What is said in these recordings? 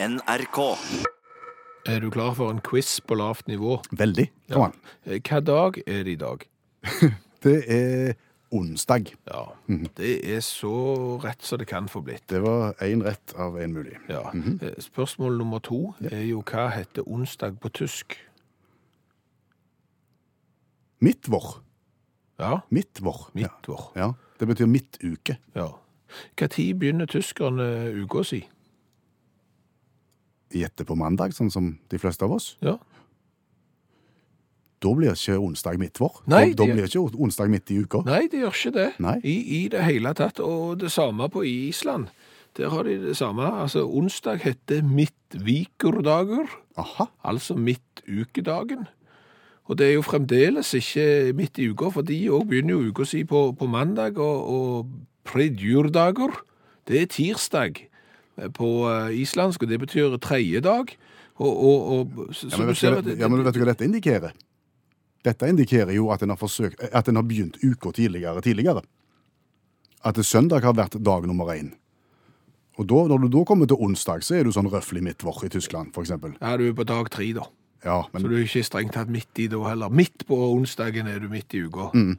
NRK. Er du klar for en quiz på lavt nivå? Veldig. Kom an. Eh, Hva dag er det i dag? Det er onsdag. Ja, det er så rett som det kan få blitt. Det var én rett av én mulig. Ja. Eh, Spørsmål nummer to er jo hva heter onsdag på tysk? Midtvår. Ja, Midtvår. Ja. midtvår. ja. Det betyr midtuke. Ja. Hva tid begynner tyskerne uka si? Gjette på mandag, sånn som de fleste av oss. Ja. Da blir ikke onsdag midtvår. Nei, da, da blir ikke onsdag midt i uka. Nei, det gjør ikke det. I, I det hele tatt. Og det samme på Island. Der har de det samme. Altså, onsdag heter midtvikerdager. Aha. Altså midtukedagen. Og det er jo fremdeles ikke midt i uka, for de òg begynner jo uka si på, på mandag, og, og predjurdager, det er tirsdag på eh, islandsk, og det betyr tredje dag. Og, og, og så, Ja, men, du vet, du- ja, men vet du hva dette indikerer? Dette indikerer jo at en har, forsøkt, at en har begynt uka tidligere tidligere. At søndag har vært dag nummer én. Og da, når du da kommer til onsdag, så er du sånn røffelig midtvår i Tyskland, eksempel. ja, du er på dag tre, da. Ja, Så du er ikke strengt tatt midt i da heller. Midt på onsdagen er du midt i uka. Mm.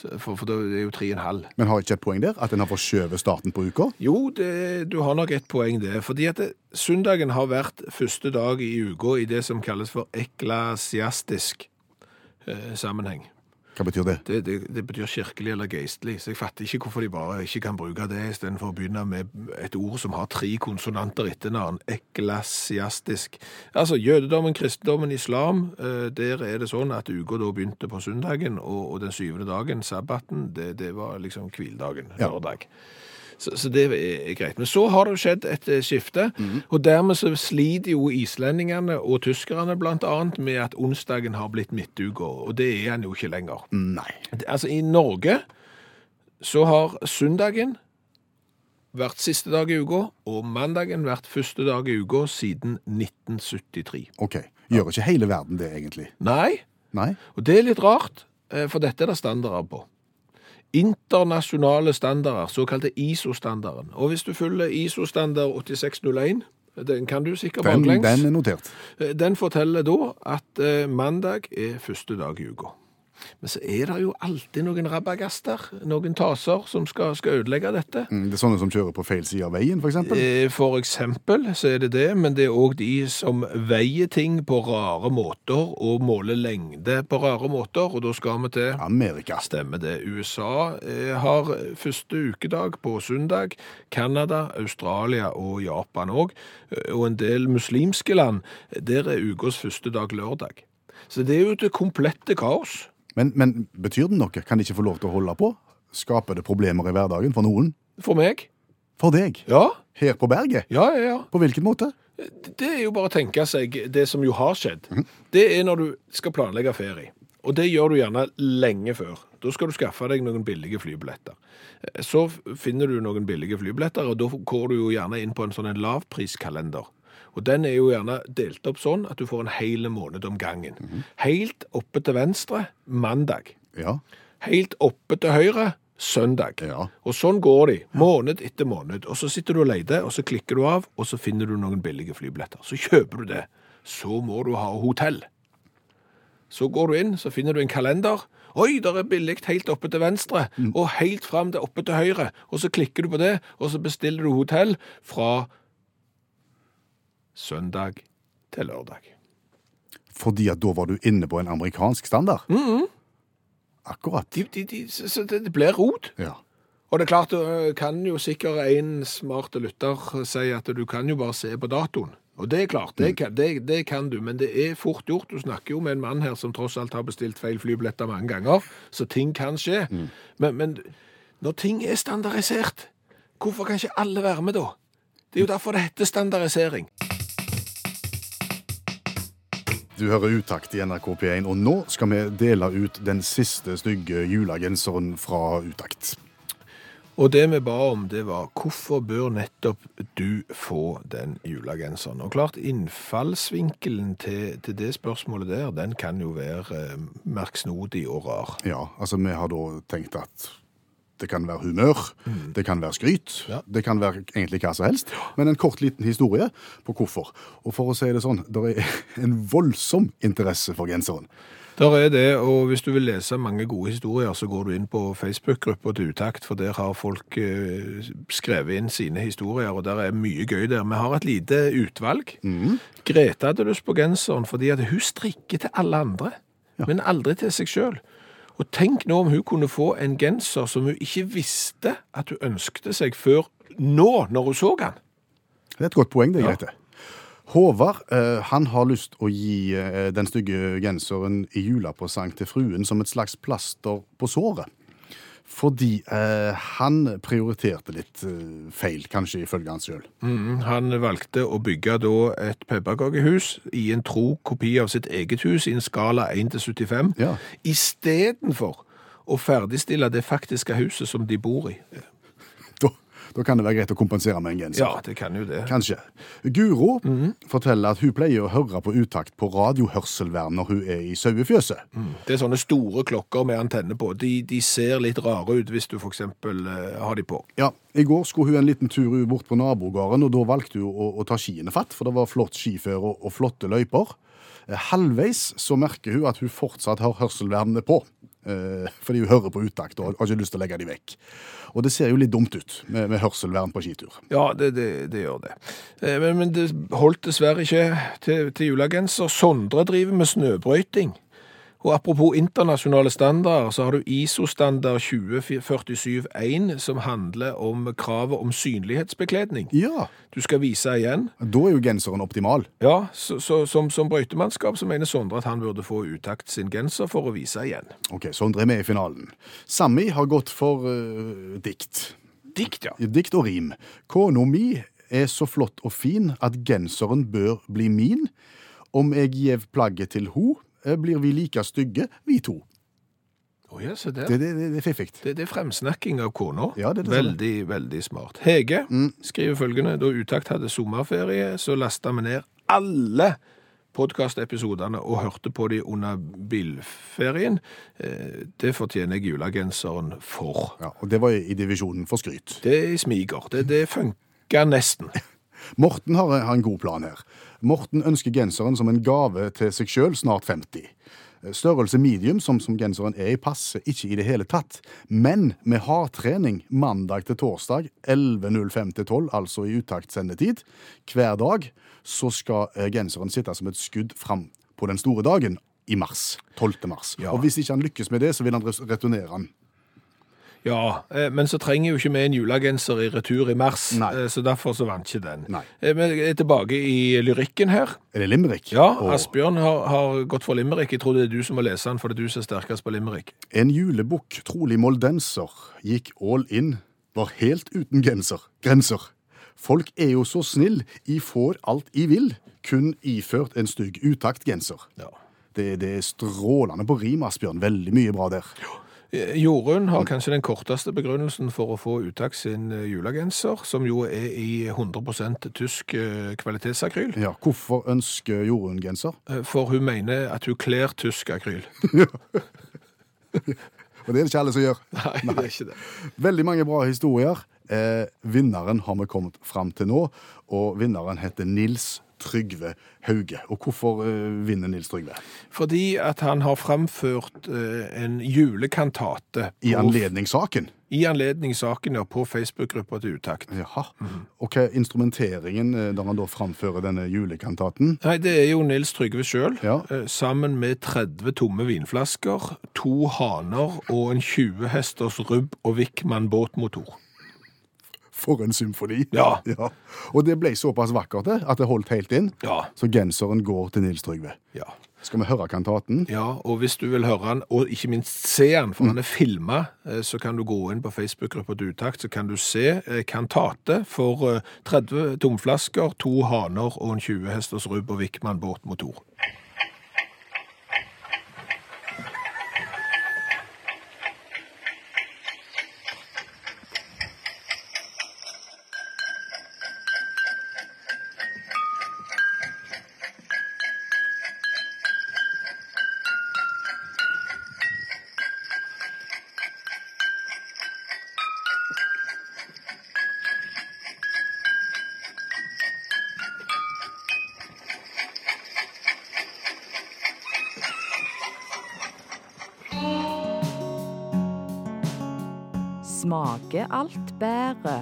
For, for det er jo tre og en halv. Men har ikke et poeng der? At en har forskjøvet starten på uka? Jo, det, du har nok et poeng der. Fordi at det, søndagen har vært første dag i uka i det som kalles for eklasiastisk eh, sammenheng. Hva betyr det? Det, det, det betyr kirkelig eller geistlig, så jeg fatter ikke hvorfor de bare ikke kan bruke det istedenfor å begynne med et ord som har tre konsonanter etter navn. Eklasiastisk. Altså jødedommen, kristendommen, islam, eh, der er det sånn at uka da begynte på søndagen, og, og den syvende dagen, sabbaten, det, det var liksom hviledagen, Ja. Så, så det er greit. Men så har det jo skjedd et skifte, skifte, og dermed så sliter jo islendingene og tyskerne annet med at onsdagen har blitt midtuka, og det er han jo ikke lenger. Nei. Altså, i Norge så har søndagen vært siste dag i uka, og mandagen vært første dag i uka siden 1973. OK. Gjør ikke hele verden det, egentlig? Nei, Nei? og det er litt rart, eh, for dette er det standarder på. Internasjonale standarder, såkalte ISO-standarden. Og hvis du følger ISO-standard 8601, den kan du sikkert Den, baklengs. den er notert. Eh, Den forteller da at eh, mandag er første dag i uka. Men så er det jo alltid noen rabagaster, noen taser, som skal, skal ødelegge dette. Mm, Det er sånne som kjører på feil side av veien, for eksempel. Eh, For eksempel så er det det, men det er òg de som veier ting på rare måter og måler lengde på rare måter, og da skal vi til Amerika. Stemmer det. USA eh, har første ukedag på søndag. Canada, Australia og Japan òg. Og en del muslimske land, der er ukas første dag lørdag. Så det er jo det komplette kaos. Men, men betyr det noe? Kan de ikke få lov til å holde på? Skaper det problemer i hverdagen for noen? For meg. For deg? Ja, Her på berget? ja, ja. ja. På hvilken måte? Det er jo bare å tenke seg det som jo har skjedd. Det er når du skal planlegge ferie. Og det gjør du gjerne lenge før. Da skal du skaffe deg noen billige flybilletter. Eh, Så finner du noen billige flybilletter, og da går du jo gjerne inn på en sånn en lavpriskalender. Og den er jo gjerne delt opp sånn at du får en hel måned om gangen. Helt oppe til venstre, mandag. Ja. Helt oppe til høyre, søndag. Ja. Og sånn går de, måned etter måned. Og så sitter du og leter, og så klikker du av, og så finner du noen billige flybilletter. Så kjøper du det. Så må du ha hotell. Så går du inn, så finner du en kalender. Oi, der er billig helt oppe til venstre, og helt fram til oppe til høyre. Og så klikker du på det, og så bestiller du hotell fra søndag til lørdag. Fordi at da var du inne på en amerikansk standard? Akkurat. De, de, de, så det, blir rot. Ja. Og det er klart, du kan jo sikkert en smart lytter si at du kan jo bare se på datoen. Og det er klart, det kan, det, det kan du, men det er fort gjort. Du snakker jo med en mann her som tross alt har bestilt feil flybilletter mange ganger, så ting kan skje. Men, men når ting er standardisert, hvorfor kan ikke alle være med da? Det er jo derfor det heter standardisering. Du hører Utakt i NRK P1, og nå skal vi dele ut den siste stygge julegenseren fra Utakt. Og det vi ba om, det var hvorfor bør nettopp du få den julegenseren? Og klart, innfallsvinkelen til, til det spørsmålet der, den kan jo være eh, merksnodig og rar. Ja, altså vi har da tenkt at det kan være humør, det kan være skryt, Ja. det kan være egentlig hva som helst. Men en kort liten historie på hvorfor. Og for å si det sånn, det er en voldsom interesse for genseren. Der er det, og hvis du vil lese mange gode historier, så går du inn på Facebook-gruppa til Utakt, for der har folk eh, skrevet inn sine historier, og der er mye gøy der. Vi har et lite utvalg. Grete hadde lyst på genseren fordi at hun strikker til alle andre, men aldri til seg sjøl. Og tenk nå om hun kunne få en genser som hun ikke visste at hun ønskte seg før nå, når hun så den. Det er et godt poeng, det, Ja. Håvard eh, han har lyst å gi eh, den stygge genseren i julepresang til fruen som et slags plaster på såret. Fordi eh, han prioriterte litt eh, feil, kanskje ifølge han sjøl. Mm, Han valgte å bygge da et pepperkakehus i en tro kopi av sitt eget hus i en skala 1 til 75, Ja. istedenfor å ferdigstille det faktiske huset som de bor i. Da, kan det være greit å kompensere med en genser. Ja, det kan jo det. Kanskje. Guro forteller at hun pleier å høre på utakt på radiohørselvern når hun er i sauefjøset. Det er sånne store klokker med antenne på. De, de ser litt rare ut hvis du for eksempel eh, har de på. Ja, I går skulle hun en liten tur bort på nabogården, og da valgte hun å, å ta skiene fatt, for det var flott skiføre og, og flotte løyper. Eh, Halvveis så merker hun at hun fortsatt har hørselvernet på, fordi hun hører på utakt og har ikke lyst til å legge dem vekk. Og det ser jo litt dumt ut med, med hørselvern på skitur. Ja, det, det, det gjør det. Eh, Men, men det holdt dessverre ikke til, til julegenser. Sondre driver med snøbrøyting. Og apropos internasjonale standarder, så har du ISO-standard 2047-1, som handler om kravet om synlighetsbekledning. Ja, Du skal vise igjen. da er jo genseren optimal. Ja, så, så, som, som brøytemannskap så mener Sondre at han burde få utakt sin genser for å vise igjen. Ok, Sondre er med i finalen. Sami har gått for uh, dikt. Dikt, ja. Dikt og rim. Kona mi er så flott og fin at genseren bør bli min. Om jeg gjev plagget til ho, blir vi like stygge, vi to. Å ja, se der. Det, det, det, det er fiffig. Det, det er fremsnakking av kona. Ja, det er det veldig, veldig smart. Hege skriver følgende. Da Utakt hadde sommerferie, så lasta vi ned alle podkastepisodene og hørte på de under bilferien. Eh, Det fortjener jeg julegenseren for. Ja, og det var i divisjonen for skryt. Det er i smiger. Det, det funka nesten. Morten har, har en god plan her. Morten ønsker genseren som en gave til seg sjøl, snart 50. Størrelse medium, som, som genseren er i, passer ikke i det hele tatt. Men med hardtrening mandag til torsdag 11.05 til 12, altså i uttaktsendetid, hver dag, så skal eh, genseren sitte som et skudd fram på den store dagen i mars. 12. mars. Ja. Og hvis ikke han lykkes med det, så vil han returnere den. Ja, eh, men så trenger jo ikke vi en julegenser i retur i mars, Nei. eh, så derfor så vant ikke den. Nei. Eh, jeg er tilbake i lyrikken her. Er det limerick? Ja. Asbjørn har, har gått for limerick. Jeg tror det er du som må lese den, for det er du som er sterkest på limerick. En julebukk, trolig moldenser, gikk all in, var helt uten genser, grenser. Folk er jo så snill, i får alt i vil, kun iført en stygg utaktgenser. Ja. Det, det er strålende på rim, Asbjørn. Veldig mye bra der. Eh, Jorunn har kanskje den korteste begrunnelsen for å få uttak sin eh, julegenser, som jo er i 100% tysk eh, kvalitetsakryl. Ja, Hvorfor ønsker Jorunn genser? Eh, For hun mener at hun kler tysk akryl. Og det er det ikke alle som gjør. Nei, det er ikke det. Veldig mange bra historier. Eh, vinneren har vi kommet fram til nå, og vinneren heter Nils Trygve Hauge. Og hvorfor eh, vinner Nils Trygve? Fordi at han har framført eh, en julekantate I på- anledning saken? i anledningssaken, ja, på Facebook-gruppa til Utakt. Jaha. Og hva er instrumenteringen eh, da han da framfører denne julekantaten? Nei, det er jo Nils Trygve sjøl, Ja. sammen med 30 tomme vinflasker, to haner og en 20 hesters rubb og Wickman båtmotor. For en symfoni. Ja. Og det ble såpass vakkert det, at det holdt helt inn. Ja. Så genseren går til Nils Trygve. Ja. Skal vi høre kantaten? ja, og hvis du vil høre han, og ikke minst se han, for han er filma, så kan du gå inn på Facebook-gruppa til Utakt, så kan du se eh, kantate for eh, 30 tomflasker, to haner og en 20 hesters rubb og Wickman båtmotor. Smaker alt bedre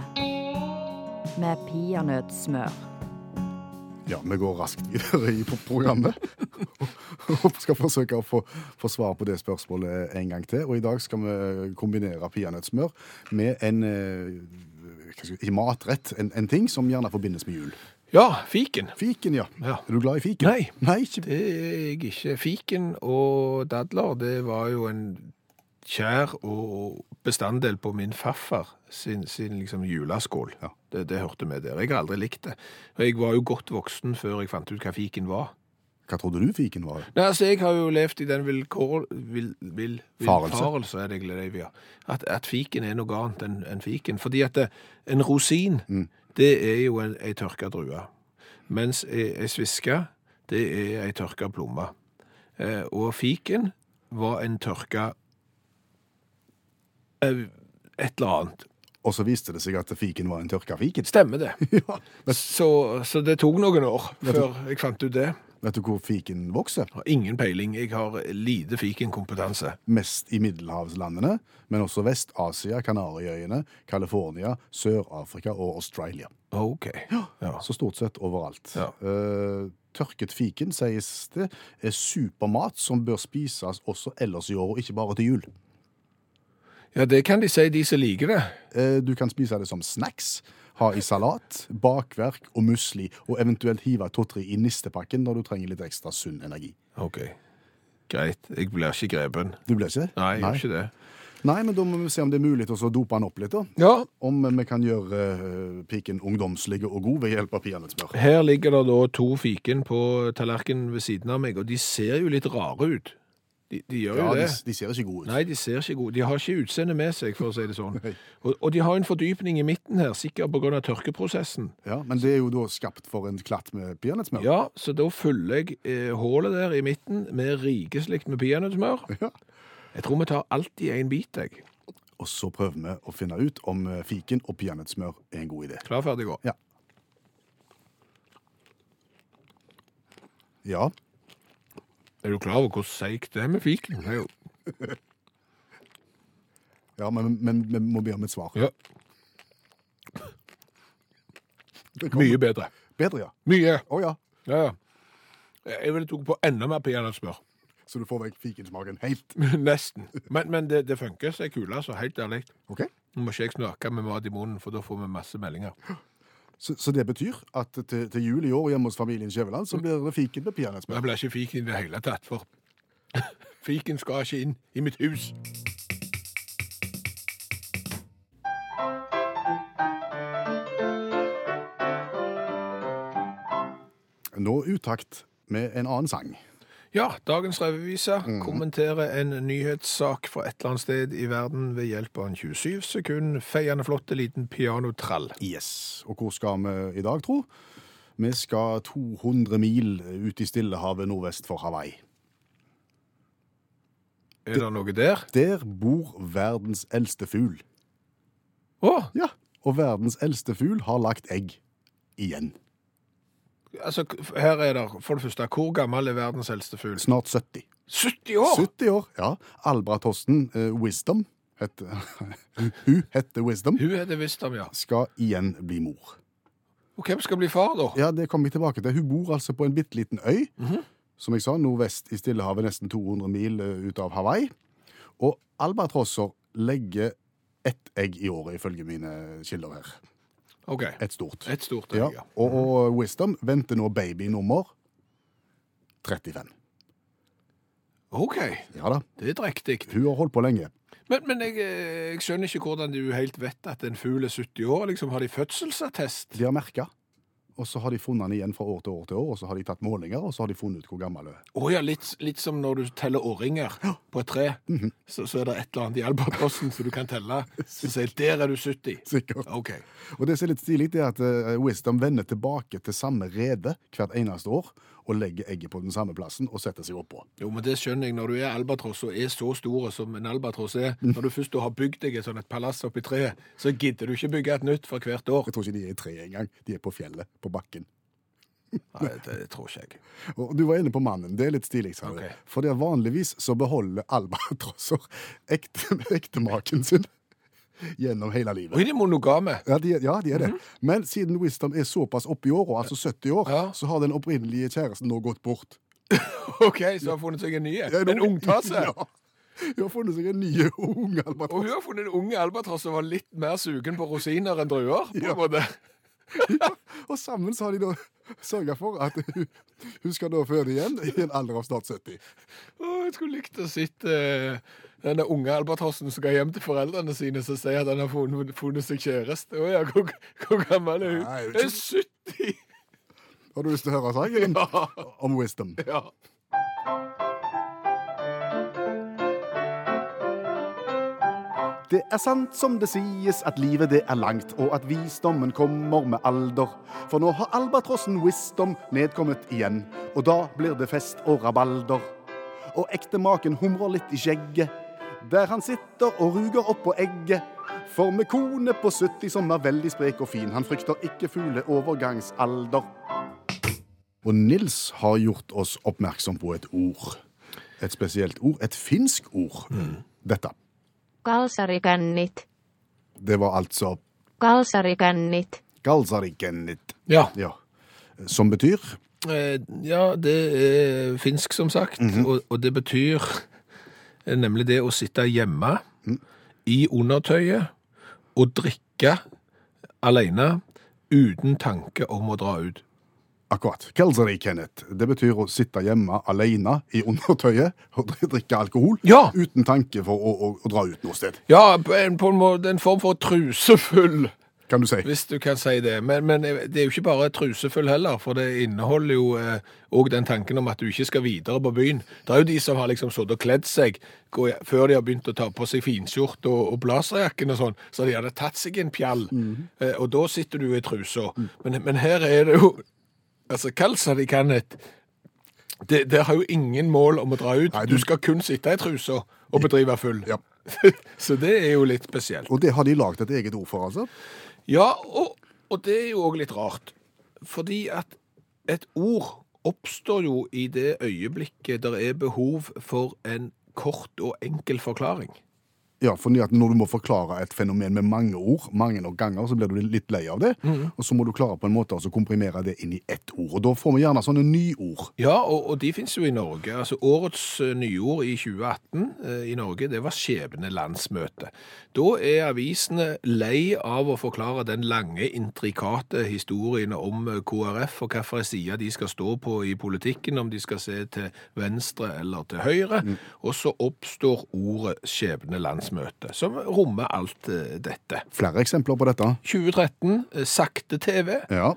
med peanøttsmør. Ja, vi går raskt videre i programmet. Og skal forsøke å få, få svar på det spørsmålet en gang til. Og i dag skal vi kombinere peanøttsmør med en eh, ikke matrett, en, en ting som gjerne forbindes med jul. Ja, fiken. Fiken, ja. Ja. Er du glad i fiken? Nei. Nei, ikke Det er jeg ikke. Fiken og dadler, det var jo en kjær og bestanddel på min farfar sin, sin liksom juleskål. Ja. Det, det hørte vi der. Jeg har aldri likt det. Og jeg var jo godt voksen før jeg fant ut hva fiken var. Hva trodde du fiken var? Nei, altså, jeg har jo levd i den vilkår... Vil, vil, Farelse. Er det jeg ja. At, at fiken er noe annet enn en fiken. Fordi at det, en rosin, det er jo en, ei tørka drue. Mens ei, sviske, det er ei tørka plomme. Eh, og fiken var en tørka eh, et eller annet. Og så viste det seg at fiken var en tørka fiken. Stemmer det. Ja. Så, så det tok noen år før jeg fant ut det. Vet du hvor fiken vokser? Har ingen peiling. Jeg har lite fikenkompetanse. Mest i middelhavslandene, men også Vest-Asia, Kanariøyene, California, Sør-Afrika og Australia. OK. Ja. Så stort sett overalt. Ja. Uh, tørket fiken, sies det, er supermat som bør spises også ellers i år, ikke bare til jul. Ja, det kan de si, de som liker det. Eh, du kan spise det som snacks, ha i salat, bakverk og musli, og eventuelt hive to-tre i nistepakken når du trenger litt ekstra sunn energi. OK. Greit. Jeg blir ikke grepen. Du blir ikke det? Nei, jeg gjør ikke det. Nei, men da må vi se om det er mulig til å dope den opp litt, da. Ja, Om vi kan gjøre eh, piken ungdomslig og god ved hjelp av peanøttsmør. her ligger det da to fiken på tallerkenen ved siden av meg, og de ser jo litt rare ut. De, de gjør Ja, jo de, det. de ser ikke gode ut. Nei, de ser ikke gode. De har ikke utseende med seg, for å si det sånn. Og, og de har en fordypning i midten her, sikkert av tørkeprosessen. Ja, Men det er jo da skapt for en klatt med peanøttsmør. Ja, så da fyller jeg eh, hullet der i midten med rikeslikt med peanøttsmør. Ja. Jeg tror vi tar alltid en bit, jeg. Og så prøver vi å finne ut om eh, fiken og peanøttsmør er en god idé. Klar, ferdig, gå. Ja. Ja, Er du klar over hvor seigt det er med fiken? Det er jo ja men, men vi må be om et svar. Ja, Det kommer. mye bedre. Bedre, ja. Mye. Å ja. Ja, ja. Jeg ville tatt på enda mer peanøttsmør. Så du får vekk fikensmaken helt. Nesten. Men, men det, det funker, så er kule, altså. helt ærlig. Ok? Nå må ikke jeg snakke med mat i munnen, for da får vi masse meldinger. Så, så det betyr at til, til jul i år hjemme hos familien Skjæveland, så blir det fiken med peanøttsmør. jeg blir ikke fiken i det hele tatt, for fiken skal ikke inn i mitt hus. Nå utakt med en annen sang. Ja, dagens revuvise kommenterer en nyhetssak fra et eller annet sted i verden ved hjelp av en 27 sekund feiende flotte liten pianotrall. Yes. Og hvor skal vi i dag, tro? Vi skal 200 mil ut i Stillehavet nordvest for Hawaii. Er det noe der? Der bor verdens eldste fugl. Å, Ja, og verdens eldste fugl har lagt egg igjen. Altså, her er det for det første, hvor gammel er verdens eldste fugl? Snart 70. 70 år! 70 år, ja. Albratosten uh, Wisdom, heter, hun heter Wisdom, Hun heter Wisdom, ja. skal igjen bli mor. Og hvem skal bli far, da? Ja, det kommer vi tilbake til. Hun bor altså på en bitte liten øy, som jeg sa, nordvest i Stillehavet, nesten 200 mil eh, ut av Hawaii. Og albatrosser legger ett egg i året, ifølge mine kilder her. OK. Et stort. Et stort Ja, ja. og, og Wisdom venter nå baby nummer 35. OK, Ja da, det er drektig. hun har holdt på lenge. Men, men jeg, eh, jeg skjønner ikke hvordan du helt vet at en fugl er 70 år. Liksom, Har de fødselsattest? De har merka, og så har de funnet den igjen fra år til år til år, og så har de tatt målinger, og så har de funnet ut hvor gammel den er. Å ja, litt, litt som når du teller årringer på et tre. så, så er det et eller annet i albatrossen som du kan telle. Så sier der er du 70. Sikkert. OK. Og det som er litt stilig, er at eh, Wisdom vender tilbake til samme rede hvert eneste år, og legger egget på den samme plassen og setter seg oppå. Jo, men det skjønner jeg. Når du er albatross og er så stor som en albatross er, når du først har bygd deg et sånt et palass oppi treet, så gidder du ikke bygge et nytt for hvert år. Jeg tror ikke de er i treet engang. De er på fjellet, på bakken. Nei, det tror ikke jeg. Og du var inne på mannen. Det er litt stilig, du. For det er vanligvis så beholder albatrosser ekte, ektemaken sin gjennom hele livet. De er monogame. Ja, de, ja, de er det. Men siden Wisdom er såpass oppe i åra, altså 70 år, Ja. så har den opprinnelige kjæresten nå gått bort. OK, så har funnet seg en ny. Ja, En ungtase. Ja. Hun har funnet seg en ny ung Og hun har funnet en ung albatross som var litt mer sugen på rosiner enn druer. på Ja. en måte. Og sammen så har de da sørga for at hun, hun skal da føde igjen i en alder av snart 70. Å, jeg skulle likt å sitte denne unge albatrossen som skal hjem til foreldrene sine, som sier at han har funnet, funnet seg kjæreste. Å ja, hvor, hvor gammel er hun? Nei, Hun er 70! Har du lyst til å høre sangen Ja. om Wisdom? ja. Det er sant som det sies at livet det er langt, og at visdommen kommer med alder. For nå har albatrossen Wisdom nedkommet igjen, og da blir det fest og rabalder. Og ektemaken humrer litt i skjegget, der han sitter og ruger opp på egget. For med kone på 70 som er veldig sprek og fin, han frykter ikke fugle overgangsalder. Og Nils har gjort oss oppmerksom på et ord. Et spesielt ord, et finsk ord. Dette. Kalsarikennit. Det var altså Kalsarikennit. Kalsarikennit. ja. Ja. Som betyr Eh, ja, det er finsk, som sagt. og, og det betyr nemlig det å sitte hjemme i undertøyet og drikke alene uten tanke om å dra ut. akkurat. Galsarikennit. Det betyr å sitte hjemme alene i undertøyet og drikke alkohol Ja. uten tanke for å, å, å dra ut noe sted. Ja, på en, på en måte en form for trusefull, Kan du si. hvis du kan si det. Men, men det er jo ikke bare trusefull heller, for det inneholder jo òg den tanken om at du ikke skal videre på byen. Det er jo de som har liksom sittet og kledd seg gå, før de har begynt å ta på seg finskjorte og, og blazerjakken og sånn, så de hadde tatt seg en pjall, eh, og da sitter du i trusa. Men, men her er det jo Altså, kalsa de kan et det, det har jo ingen mål om å dra ut. Nei, du du- skal kun sitte i trusa og bedrive full. Ja. Så det er jo litt spesielt. Og det har de laget et eget ord for, altså. Ja, og, og det er jo òg litt rart. Fordi at et ord oppstår jo i det øyeblikket der er behov for en kort og enkel forklaring. Ja, for Når du må forklare et fenomen med mange ord, mange nok ganger, så blir du litt lei av det. Og så må du klare på en måte å komprimere det inn i ett ord. Og Da får vi gjerne sånne nyord. Ja, og, og de finnes jo i Norge. Altså Årets eh, nyord i 2018 eh, i Norge, det var skjebnelandsmøte. Da er avisene lei av å forklare den lange, intrikate historien om eh, KrF og hvilken side de skal stå på i politikken, om de skal se til venstre eller til høyre. Og så oppstår ordet skjebnelandsmøte, som rommer alt eh, dette. Flere eksempler på dette. 2013, eh, sakte-TV. Ja.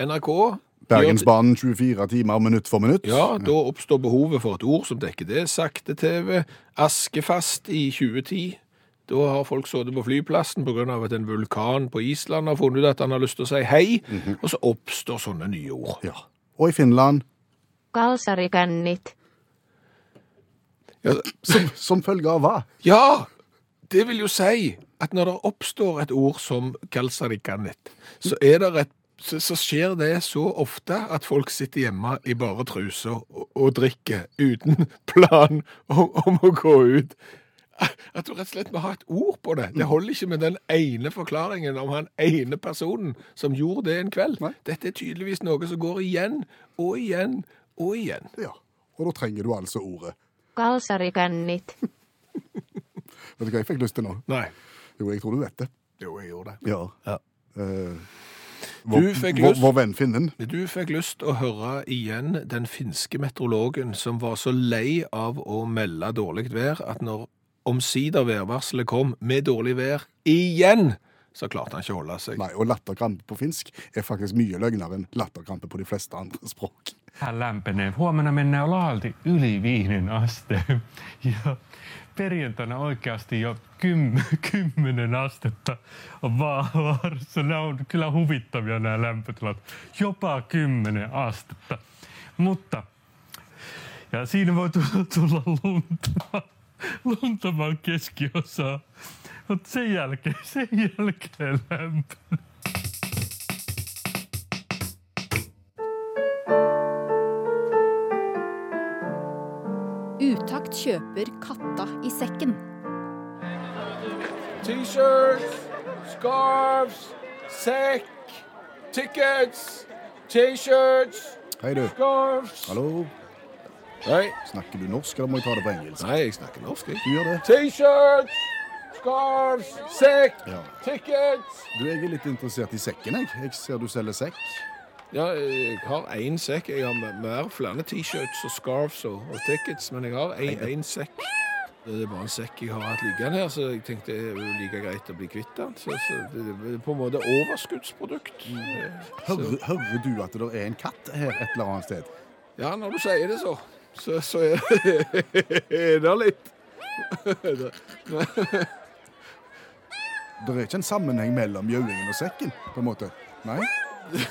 NRK Bergensbanen 24 timer minutt for minutt. Ja, da oppstår behovet for et ord som dekker det. Sakte-TV, askefast i 2010. Da har folk sittet på flyplassen pga. at en vulkan på Island har funnet ut at han har lyst til å si hei, og så oppstår sånne nye ord. Ja. Og i Finland, Kalsarikännit. Ja, som, som følge av hva? ja, det vil jo si at når det oppstår et ord som kalsarikanit, så er det et så, så skjer det så ofte at folk sitter hjemme i bare truser og, og drikker uten plan om, om å gå ut. At du rett og slett må ha et ord på det. Det holder ikke med den ene forklaringen om han ene personen som gjorde det en kveld. Nei. Dette er tydeligvis noe som går igjen og igjen og igjen. Ja. Og da trenger du altså ordet. Kalsarikännit. Vet du hva jeg fikk lyst til nå? Nei. Jo, jeg tror du vet det. Jo, jeg gjorde det. Ja. Ja. Eh, vår, Du fikk vår, lyst- vår venn Finnen. Du fikk lyst å høre igjen den finske meteorologen som var så lei av å melde dårlig vær at når omsider værvarselet kom med dårlig vær igjen, så klarte han ikke å holde seg. Nei, og latterkrampe på finsk er faktisk mye løgnere enn latterkrampe på de fleste andre språk. Hän lämpenee. Huomenna mennään laalti yli viiden asteen. Ja perjantaina oikeasti jo kym, kymmenen astetta vaarassa. Nämä on kyllä huvittavia nämä lämpötilat. Jopa kymmenen astetta. Mutta, ja siinä voi tulla, tulla lunta, lunta vaan keskiosaa. Mutta sen jälkeen, sen jälkeen lämpö. Utakt kjøper katta i sekken. T-shirts, scarves, sekk, tickets, T-shirts, Hei, du. scarves Hallo. Hei. Snakker du norsk, eller må jeg ta det på engelsk? nei, jeg snakker norsk, jeg. Du gjør det? T-shirts, scarves, sekk, Ja. tickets. Du, Jeg er litt interessert i sekken, jeg. Jeg ser du selger sekk. Ja, jeg har én sekk. Jeg har mer flere T-shirts og scarves og, og tickets, men jeg har én sekk. Det er bare en sekk jeg har hatt liggende her, så jeg tenkte det er like greit å bli kvitt den. Så, så det er på en måte overskuddsprodukt. Eh, Hører, hører du at det er en katt her et eller annet sted? ja, når du sier det, så, så, så er det litt. Det er ikke en sammenheng mellom mjauingen og sekken, på en måte? Nei? Det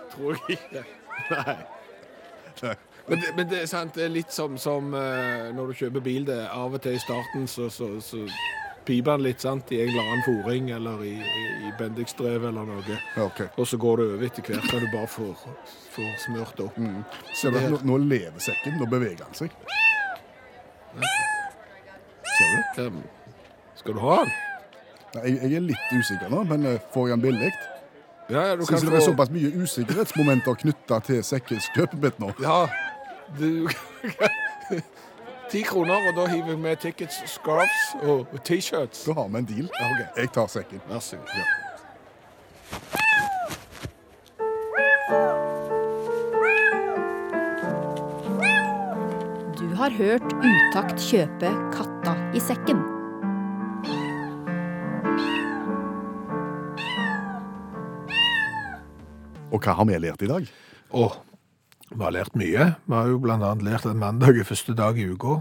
tror jeg ikke. Nei. Men det, men det er sant, det er litt som, som eh, når du kjøper bil. Det er av og til i starten så, så, så piper den litt sant, i en eller annen fòring eller i, i, i Bendix-drev eller noe. Okay. Og så går det over etter hvert når du bare får, får smurt opp. Ser du at nå, nå lever sekken, nå beveger han seg. Ser du? Um, skal du ha den? Nei, Jeg, jeg er litt usikker nå, men eh, får jeg den billig? Ja, ja, du kan Syns det er såpass mye usikkerhetsmomenter knytta til sekkeskjøpet mitt nå. Ja, du Ti kroner, og da hiver vi med tickets, scarves og T-shirts. Da har vi en deal. Jeg tar sekken. Vær så god. Ja. Du har hørt Utakt kjøpe Katta i sekken. Og hva har vi lært i dag? Å, vi har lært mye. Vi har jo blant annet lært at mandag er første dag i uka.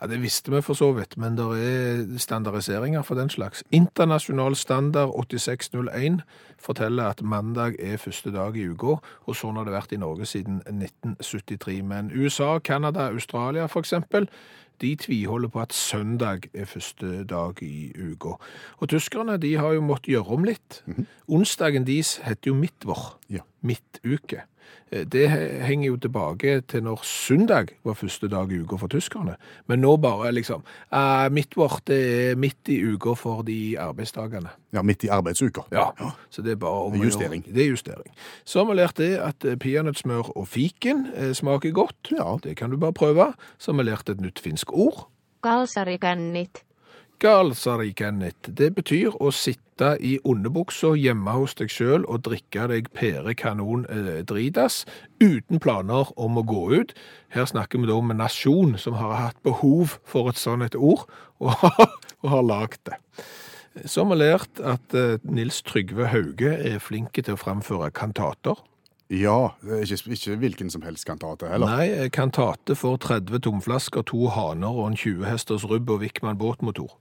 Ja, Det visste vi for så vidt, men det er standardiseringer for den slags. Internasjonal standard 8601 forteller at mandag er første dag i uka, og sånn har det vært i Norge siden 1973. Men USA, Canada, Australia eksempel, de tviholder på at søndag er første dag i uka. Og tyskerne de har jo måttet gjøre om litt. Onsdagen deres heter jo midtvår, Ja. midtuke. Eh, Det henger jo tilbake til når søndag var første dag i uka for tyskerne. Men nå bare liksom eh, Mitt vårt er midt i uka for de arbeidsdagene. Ja, midt i arbeidsuka. Ja, så det er bare om Det er justering. Det er justering. Så har vi lært det at eh, peanøttsmør og fiken eh, smaker godt. Ja. Det kan du bare prøve. Så har vi lært et nytt finsk ord. Kalsarikännit. Galsarikennit. Det betyr å sitte i underbuksa hjemme hos deg sjøl og drikke deg pære kanon eh, dritas uten planer om å gå ut. Her snakker vi da om en nasjon som har hatt behov for et sånt et ord, og, og har lagd det. Så har vi lært at eh, Nils Trygve Hauge er flinke til å framføre kantater. Ja, ikke, ikke hvilken som helst kantate heller. Nei, kantate for 30 tomflasker, to haner og en 20 hesters rubb og Wickman båtmotor.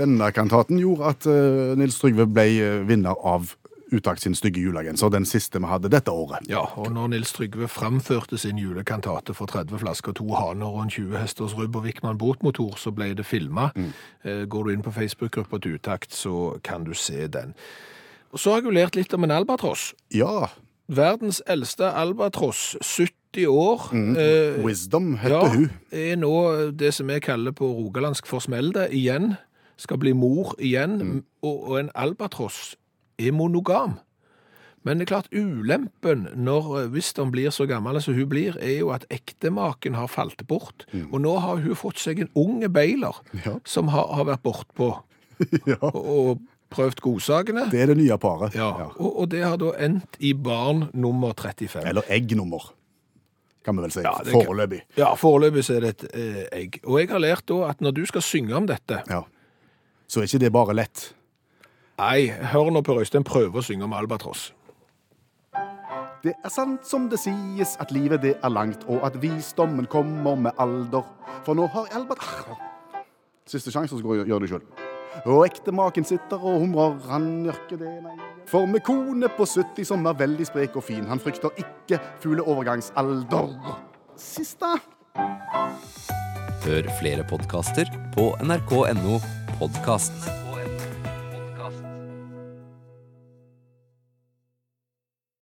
Denne kantaten gjorde at eh, Nils Trygve ble eh, vinner av Utakt sin stygge julegenser, den siste vi hadde dette året. Ja, og når Nils Trygve framførte sin julekantate for 30 flasker, to haner og en 20 hesters rubb og Wickman båtmotor, så ble det filma. Mm. Går du inn på Facebook-gruppa til Utakt, så kan du se den. Og så har jeg jo lært litt om en albatross. Ja, Verdens eldste albatross, 70 år. eh, Wisdom heter ja, hun. er nå det som vi kaller på rogalandsk forsmelde igjen. Skal bli mor igjen. Og, og en albatross er monogam. Men det er klart ulempen når, eh, hvis han blir så gammel som hun blir, er jo at ektemaken har falt bort. Og nå har hun fått seg en unge beiler Ja. som har, har vært bortpå Ja, og, prøvd godsakene. det er det nye paret. Ja, og, og det har da endt i barn nummer 35. Eller eggnummer, kan vi vel si. Ja, kan- Foreløpig. Ja, foreløpig så er det et eh, egg. Og jeg har lært da at når du skal synge om dette Ja. Så er ikke det bare lett. Nei, hør nå på Røystein prøve å synge om albatross. Det er sant som det sies, at livet det er langt, og at visdommen kommer med alder. For nå har Albert Siste sjanse, så gjør det sjøl. Og ektemaken sitter og humrer, han gjør ikke det, nei. For med kone på 70 som er veldig sprek og fin, han frykter ikke fugleovergangsalder. Siste. Hør flere podkaster på nrk.no podkast.